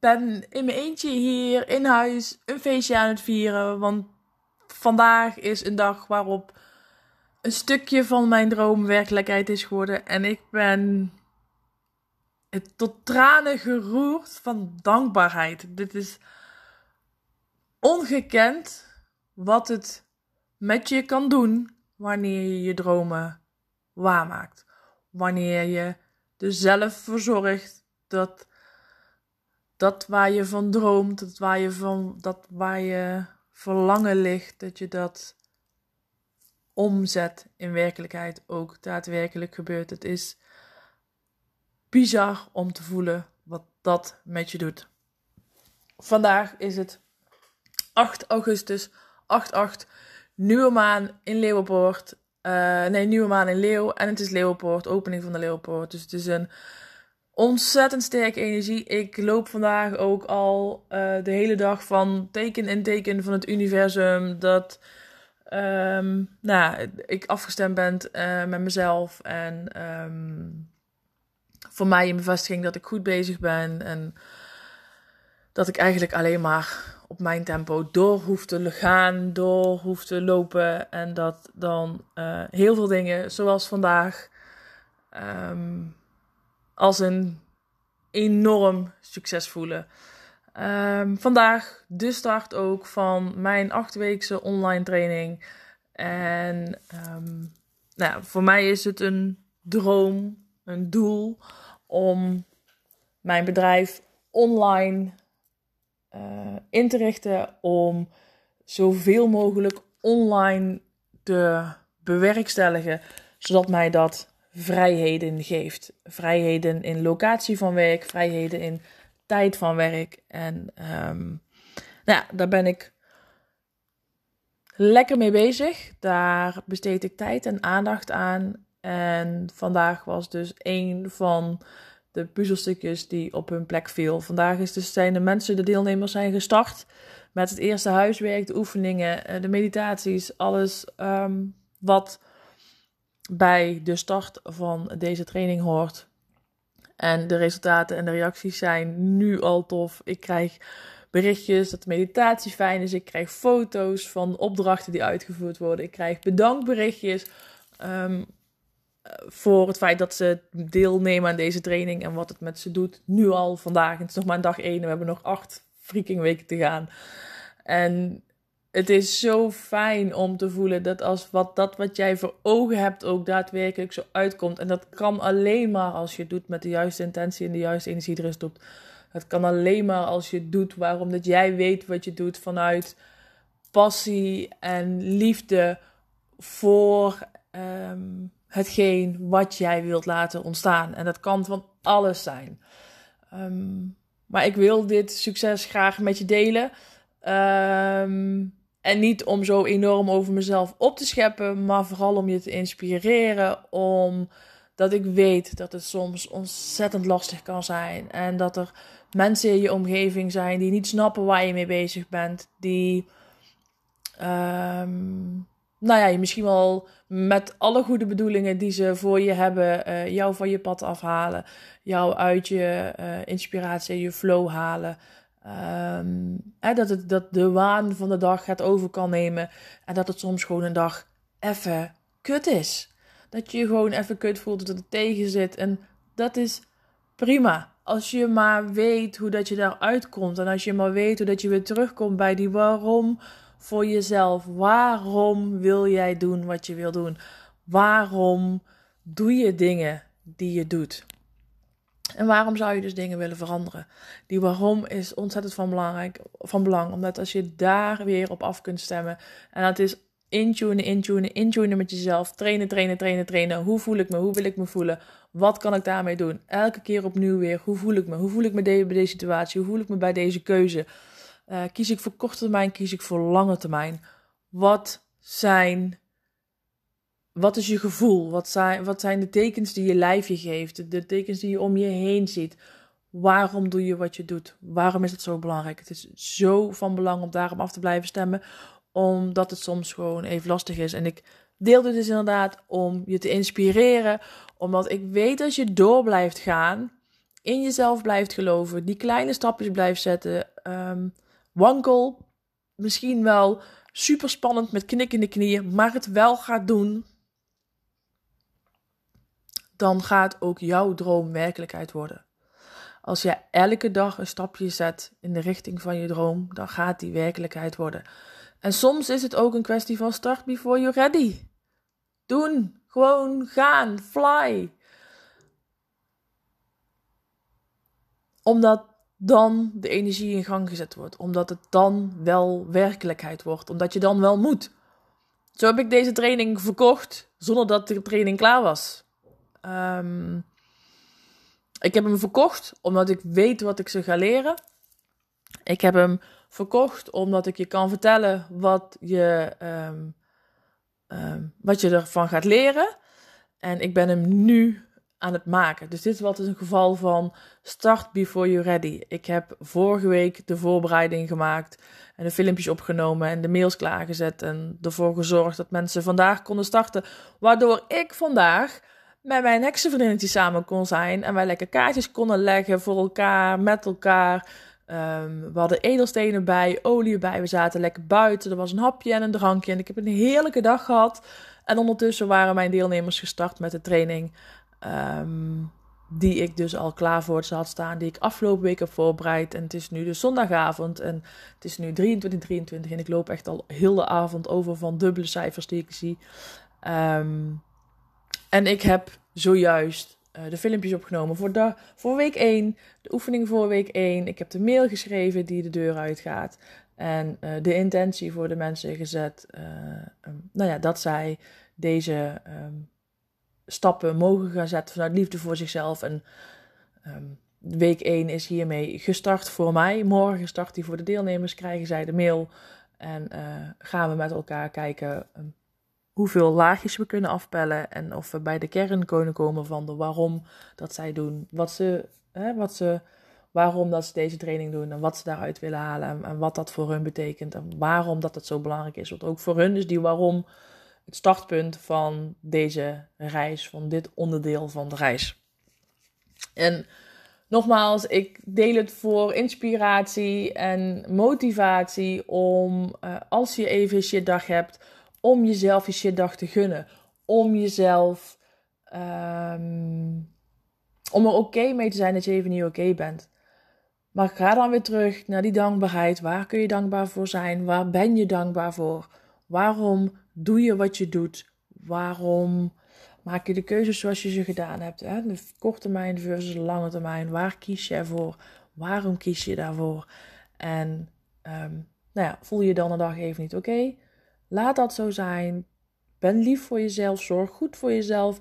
ben in mijn eentje hier in huis een feestje aan het vieren. Want vandaag is een dag waarop een stukje van mijn droom werkelijkheid is geworden. En ik ben tot tranen geroerd van dankbaarheid. Dit is ongekend wat het met je kan doen wanneer je je dromen waarmaakt. Wanneer je er zelf voor zorgt dat dat waar je van droomt, dat waar je van dat waar je verlangen ligt, dat je dat omzet in werkelijkheid ook daadwerkelijk gebeurt. Het is bizar om te voelen wat dat met je doet. Vandaag is het 8 augustus, 8-8, nieuwe maan in Leeuwenpoort. Uh, nee, nieuwe maan in Leeuw en het is Leeuwenpoort, opening van de Leeuwenpoort. Dus het is een ontzettend sterke energie. Ik loop vandaag ook al uh, de hele dag van teken in teken van het universum. Dat um, nou, ik afgestemd ben uh, met mezelf. En um, voor mij een bevestiging dat ik goed bezig ben. En dat ik eigenlijk alleen maar op mijn tempo door hoef te gaan, door hoef te lopen. En dat dan uh, heel veel dingen, zoals vandaag. Um, als een enorm succes voelen. Um, vandaag de start ook van mijn achtweekse online training. En um, nou, voor mij is het een droom, een doel om mijn bedrijf online uh, in te richten. Om zoveel mogelijk online te bewerkstelligen, zodat mij dat vrijheden geeft. Vrijheden in locatie van werk, vrijheden in tijd van werk. En um, nou ja, daar ben ik lekker mee bezig. Daar besteed ik tijd en aandacht aan. En vandaag was dus een van de puzzelstukjes die op hun plek viel. Vandaag is dus zijn de mensen, de deelnemers zijn gestart met het eerste huiswerk, de oefeningen, eh, de meditaties, alles um, wat bij de start van deze training hoort. En de resultaten en de reacties zijn nu al tof. Ik krijg berichtjes dat de meditatie fijn is. Ik krijg foto's van opdrachten die uitgevoerd worden. Ik krijg bedankberichtjes um, voor het feit dat ze deelnemen aan deze training en wat het met ze doet. Nu al vandaag. Het is nog maar dag 1. We hebben nog acht freaking weken te gaan. En het is zo fijn om te voelen dat als wat, dat wat jij voor ogen hebt ook daadwerkelijk zo uitkomt. En dat kan alleen maar als je het doet met de juiste intentie en de juiste energie erin stopt. Het kan alleen maar als je doet waarom dat jij weet wat je doet vanuit passie en liefde voor um, hetgeen wat jij wilt laten ontstaan. En dat kan van alles zijn. Um, maar ik wil dit succes graag met je delen. Um, en niet om zo enorm over mezelf op te scheppen, maar vooral om je te inspireren. Omdat ik weet dat het soms ontzettend lastig kan zijn. En dat er mensen in je omgeving zijn die niet snappen waar je mee bezig bent. Die, um, nou ja, je misschien wel met alle goede bedoelingen die ze voor je hebben, uh, jou van je pad afhalen. Jou uit je uh, inspiratie, je flow halen. Hè, dat, het, dat de waan van de dag gaat over kan nemen. En dat het soms gewoon een dag even kut is. Dat je je gewoon even kut voelt, dat het tegen zit. En dat is prima. als je maar weet hoe dat je daaruit komt. En als je maar weet hoe dat je weer terugkomt bij die waarom voor jezelf. Waarom wil jij doen wat je wil doen? Waarom doe je dingen die je doet? En waarom zou je dus dingen willen veranderen? Die waarom is ontzettend van, belangrijk, van belang. Omdat als je daar weer op af kunt stemmen. En dat is intunen, intunen, intunen met jezelf. Trainen, trainen, trainen, trainen. Hoe voel ik me? Hoe wil ik me voelen? Wat kan ik daarmee doen? Elke keer opnieuw weer. Hoe voel ik me? Hoe voel ik me bij deze situatie? Hoe voel ik me bij deze keuze? Uh, kies ik voor korte termijn? Kies ik voor lange termijn? Wat zijn wat is je gevoel? Wat zijn, wat zijn de tekens die je lijf je geeft? De tekens die je om je heen ziet? Waarom doe je wat je doet? Waarom is het zo belangrijk? Het is zo van belang om daarom af te blijven stemmen, omdat het soms gewoon even lastig is. En ik deel dit dus inderdaad om je te inspireren, omdat ik weet dat je door blijft gaan, in jezelf blijft geloven, die kleine stapjes blijft zetten, um, wankel, misschien wel super spannend met knikkende knieën, maar het wel gaat doen dan gaat ook jouw droom werkelijkheid worden. Als je elke dag een stapje zet in de richting van je droom, dan gaat die werkelijkheid worden. En soms is het ook een kwestie van start before you're ready. Doen, gewoon gaan, fly. Omdat dan de energie in gang gezet wordt. Omdat het dan wel werkelijkheid wordt. Omdat je dan wel moet. Zo heb ik deze training verkocht zonder dat de training klaar was. Um, ik heb hem verkocht omdat ik weet wat ik ze ga leren. Ik heb hem verkocht omdat ik je kan vertellen wat je, um, um, wat je ervan gaat leren. En ik ben hem nu aan het maken. Dus dit is wat is een geval van start before you're ready. Ik heb vorige week de voorbereiding gemaakt en de filmpjes opgenomen en de mails klaargezet en ervoor gezorgd dat mensen vandaag konden starten. Waardoor ik vandaag met mijn heksenvriendinnetje samen kon zijn. En wij lekker kaartjes konden leggen voor elkaar, met elkaar. Um, we hadden edelstenen bij, olie bij. We zaten lekker buiten. Er was een hapje en een drankje. En ik heb een heerlijke dag gehad. En ondertussen waren mijn deelnemers gestart met de training. Um, die ik dus al klaar voor ze had staan. Die ik afgelopen week heb voorbereid. En het is nu dus zondagavond. En het is nu 23, 23. En ik loop echt al heel de avond over van dubbele cijfers die ik zie. Um, en ik heb zojuist uh, de filmpjes opgenomen voor, de, voor week 1, de oefening voor week 1. Ik heb de mail geschreven die de deur uitgaat. En uh, de intentie voor de mensen gezet. Um, nou ja, dat zij deze um, stappen mogen gaan zetten vanuit liefde voor zichzelf. En um, week 1 is hiermee gestart voor mij. Morgen start die voor de deelnemers. Krijgen zij de mail. En gaan we met elkaar kijken hoeveel laagjes we kunnen afpellen en of we bij de kern kunnen komen van de waarom dat zij doen, wat ze, hè, wat ze, waarom dat ze deze training doen en wat ze daaruit willen halen en, en, wat dat voor hun betekent en waarom dat het zo belangrijk is. Want ook voor hun is die waarom het startpunt van deze reis, van dit onderdeel van de reis. En nogmaals, ik deel het voor inspiratie en motivatie om uh, als je even je dag hebt om jezelf je shitdag te gunnen. Om jezelf. Um, om er oké mee te zijn dat je even niet oké bent. Maar ga dan weer terug naar die dankbaarheid. Waar kun je dankbaar voor zijn? Waar ben je dankbaar voor? Waarom doe je wat je doet? Waarom maak je de keuzes zoals je ze gedaan hebt? Hè? De korte termijn versus de lange termijn. Waar kies je voor? Waarom kies je daarvoor? En um, nou ja, voel je dan een dag even niet oké? Laat dat zo zijn. Ben lief voor jezelf. Zorg goed voor jezelf.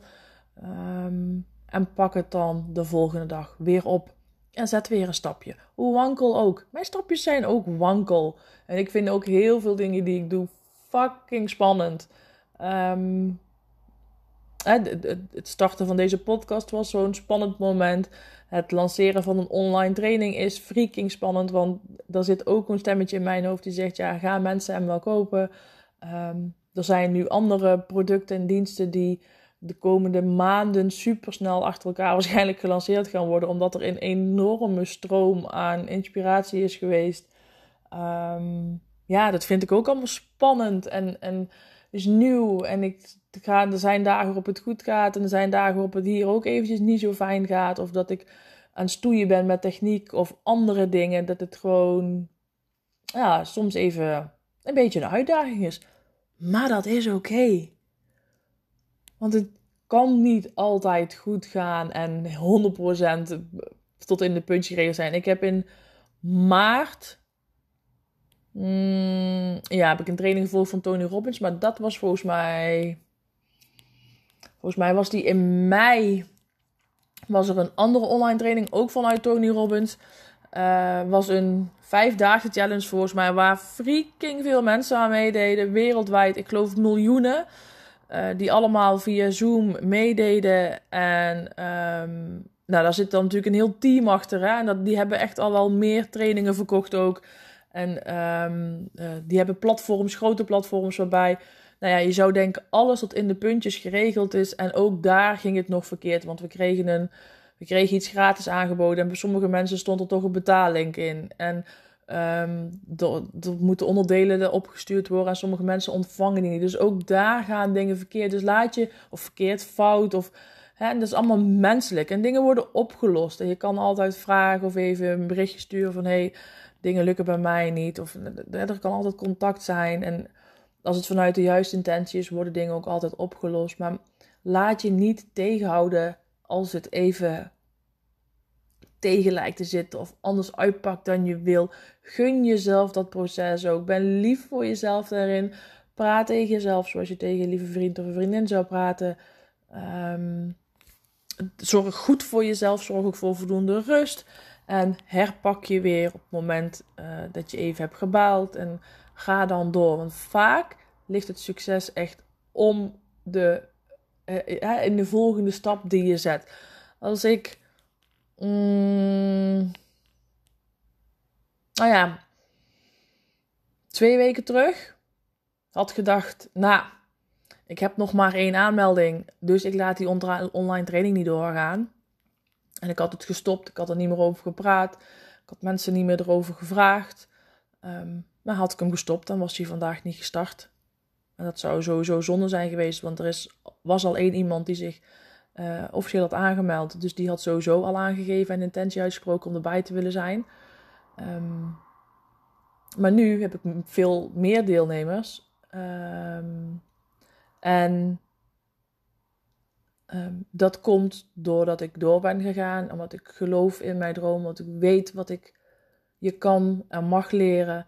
Um, en pak het dan de volgende dag weer op. En zet weer een stapje. Hoe wankel ook. Mijn stapjes zijn ook wankel. En ik vind ook heel veel dingen die ik doe fucking spannend. Um, het starten van deze podcast was zo'n spannend moment. Het lanceren van een online training is freaking spannend. Want er zit ook een stemmetje in mijn hoofd die zegt: ja, gaan mensen hem wel kopen? Um, er zijn nu andere producten en diensten die de komende maanden supersnel achter elkaar waarschijnlijk gelanceerd gaan worden, omdat er een enorme stroom aan inspiratie is geweest. Um, ja, dat vind ik ook allemaal spannend en, en is nieuw. En ik ga, er zijn dagen waarop het goed gaat en er zijn dagen waarop het hier ook eventjes niet zo fijn gaat. Of dat ik aan het stoeien bent met techniek of andere dingen, dat het gewoon ja, soms even een beetje een uitdaging is. Maar dat is oké. Want het kan niet altijd goed gaan en 100% tot in de puntje geregeld zijn. Ik heb in maart. Mm, ja, heb ik een training gevolgd van Tony Robbins. Maar dat was volgens mij. Volgens mij was die in mei. Was er een andere online training, ook vanuit Tony Robbins. Uh, was een vijfdaagse challenge volgens mij, waar freaking veel mensen aan meededen, wereldwijd. Ik geloof miljoenen. Uh, die allemaal via Zoom meededen. En um, nou, daar zit dan natuurlijk een heel team achter. Hè? En dat, die hebben echt al wel meer trainingen verkocht ook. En um, uh, die hebben platforms, grote platforms, waarbij nou ja, je zou denken alles tot in de puntjes geregeld is. En ook daar ging het nog verkeerd. Want we kregen, een, we kregen iets gratis aangeboden. En bij sommige mensen stond er toch een betaallink in. En um, er, moeten onderdelen opgestuurd worden. En sommige mensen ontvangen die niet. Dus ook daar gaan dingen verkeerd. Dus laat je, of verkeerd, fout. Of, hè, en dat is allemaal menselijk. En dingen worden opgelost. En je kan altijd vragen of even een berichtje sturen van... Hey, dingen lukken bij mij niet. Of er kan altijd contact zijn. En als het vanuit de juiste intentie is, worden dingen ook altijd opgelost. Maar laat je niet tegenhouden als het even tegen lijkt te zitten of anders uitpakt dan je wil. Gun jezelf dat proces ook. Ben lief voor jezelf daarin. Praat tegen jezelf zoals je tegen een lieve vriend of een vriendin zou praten. Um, zorg goed voor jezelf. Zorg ook voor voldoende rust. En herpak je weer op het moment uh, dat je even hebt gebaald. En ga dan door. Want vaak ligt het succes echt om de, uh, in de volgende stap die je zet. Als ik. Mm, nou ja. Twee weken terug had gedacht. Nou, ik heb nog maar één aanmelding. Dus ik laat die online training niet doorgaan. En ik had het gestopt. Ik had er niet meer over gepraat. Ik had mensen niet meer erover gevraagd. Um, maar had ik hem gestopt, dan was hij vandaag niet gestart. En dat zou sowieso zonde zijn geweest, want er is, was al één iemand die zich uh, officieel had aangemeld. Dus die had sowieso al aangegeven en intentie uitgesproken om erbij te willen zijn. Um, maar nu heb ik veel meer deelnemers. Um, en um, dat komt doordat ik door ben gegaan, omdat ik geloof in mijn droom, omdat ik weet wat ik je kan en mag leren.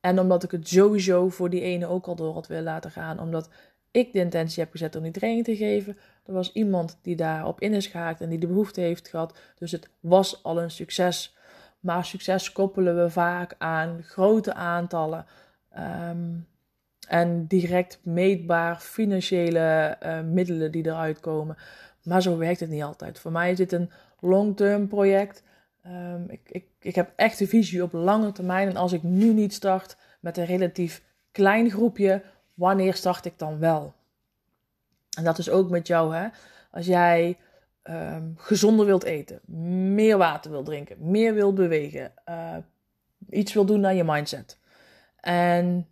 En omdat ik het sowieso voor die ene ook al door had willen laten gaan. Omdat ik de intentie heb gezet om die training te geven. Er was iemand die daarop in is gehaakt en die de behoefte heeft gehad. Dus het was al een succes. Maar succes koppelen we vaak aan grote aantallen. Um, en direct meetbaar financiële uh, middelen die eruit komen. Maar zo werkt het niet altijd. Voor mij is dit een long-term project. Um, ik, ik, ik heb echt een visie op lange termijn. En als ik nu niet start met een relatief klein groepje, wanneer start ik dan wel? En dat is ook met jou, hè? Als jij um, gezonder wilt eten, meer water wilt drinken, meer wilt bewegen, uh, iets wil doen aan je mindset. En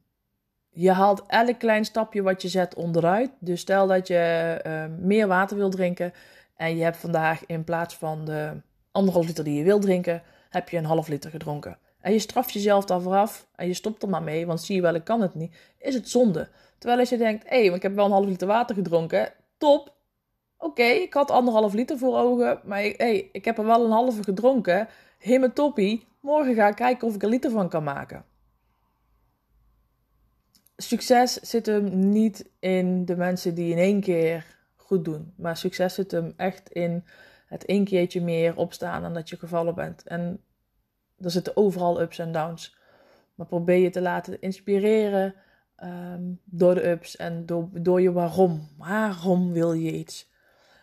je haalt elk klein stapje wat je zet onderuit. Dus stel dat je uh, meer water wilt drinken en je hebt vandaag in plaats van de anderhalf liter die je wilt drinken, heb je een half liter gedronken. En je straft jezelf daarvoor af en je stopt er maar mee, want zie je wel, ik kan het niet, is het zonde. Terwijl als je denkt, hé, hey, ik heb wel een half liter water gedronken, top. Oké, ik had anderhalf liter voor ogen, maar hey, ik heb er wel een halve gedronken. Helemaal toppie. Morgen ga ik kijken of ik er liter van kan maken. Succes zit hem niet in de mensen die in één keer goed doen. Maar succes zit hem echt in het één keertje meer opstaan dan dat je gevallen bent. En er zitten overal ups en downs. Maar probeer je te laten inspireren um, door de ups en door, door je waarom. Waarom wil je iets?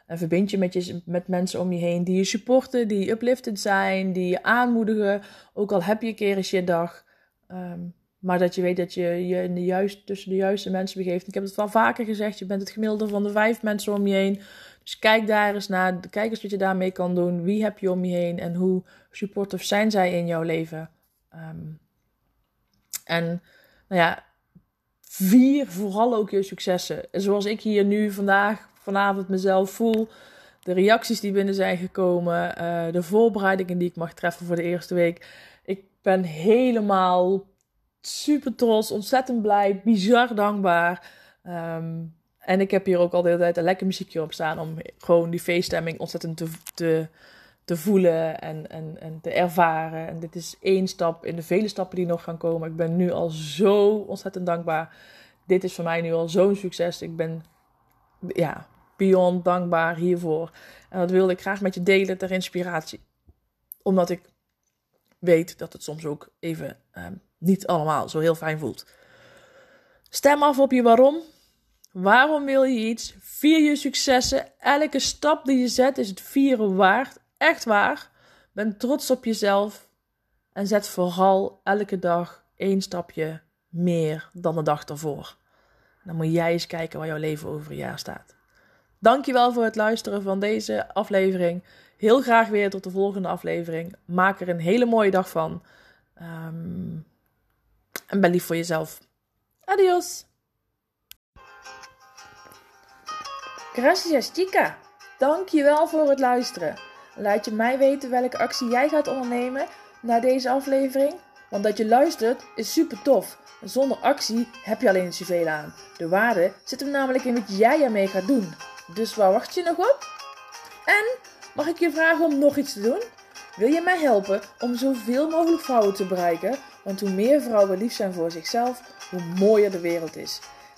En verbind je met, je met mensen om je heen die je supporten, die uplifted zijn, die je aanmoedigen. Ook al heb je een keer een shit dag. Um, maar dat je weet dat je je in de juist, tussen de juiste mensen begeeft. Ik heb het wel vaker gezegd, je bent het gemiddelde van de vijf mensen om je heen. Dus kijk daar eens naar, kijk eens wat je daarmee kan doen. Wie heb je om je heen en hoe supportive zijn zij in jouw leven? Um, en nou ja, vier vooral ook je successen. Zoals ik hier nu vandaag, vanavond mezelf voel. de reacties die binnen zijn gekomen, uh, de voorbereidingen die ik mag treffen voor de eerste week. Ik ben helemaal super trots, ontzettend blij, bizar dankbaar. Um, en ik heb hier ook al de hele tijd een lekker muziekje op staan om gewoon die feeststemming ontzettend te, te, voelen en, en, en te ervaren. En dit is één stap in de vele stappen die nog gaan komen. Ik ben nu al zo ontzettend dankbaar. Dit is voor mij nu al zo'n succes. Ik ben ja, beyond dankbaar hiervoor. En dat wilde ik graag met je delen ter inspiratie. Omdat ik weet dat het soms ook even ehm, niet allemaal zo heel fijn voelt. Stem af op je waarom. Waarom wil je iets? Vier je successen. Elke stap die je zet is het vieren waard. Echt waar. Ben trots op jezelf. En zet vooral elke dag één stapje meer dan de dag ervoor. Dan moet jij eens kijken waar jouw leven over een jaar staat. Dankjewel voor het luisteren van deze aflevering. Heel graag weer tot de volgende aflevering. Maak er een hele mooie dag van. Um, en ben lief voor jezelf. Adios. Gracias chica. Dankjewel voor het luisteren. Laat je mij weten welke actie jij gaat ondernemen na deze aflevering. Want dat je luistert is super tof. Zonder actie heb je alleen zoveel aan. De waarde zit hem namelijk in wat jij ermee gaat doen. Dus waar wacht je nog op? En mag ik je vragen om nog iets te doen? Wil je mij helpen om zoveel mogelijk vrouwen te bereiken? Want hoe meer vrouwen lief zijn voor zichzelf, hoe mooier de wereld is.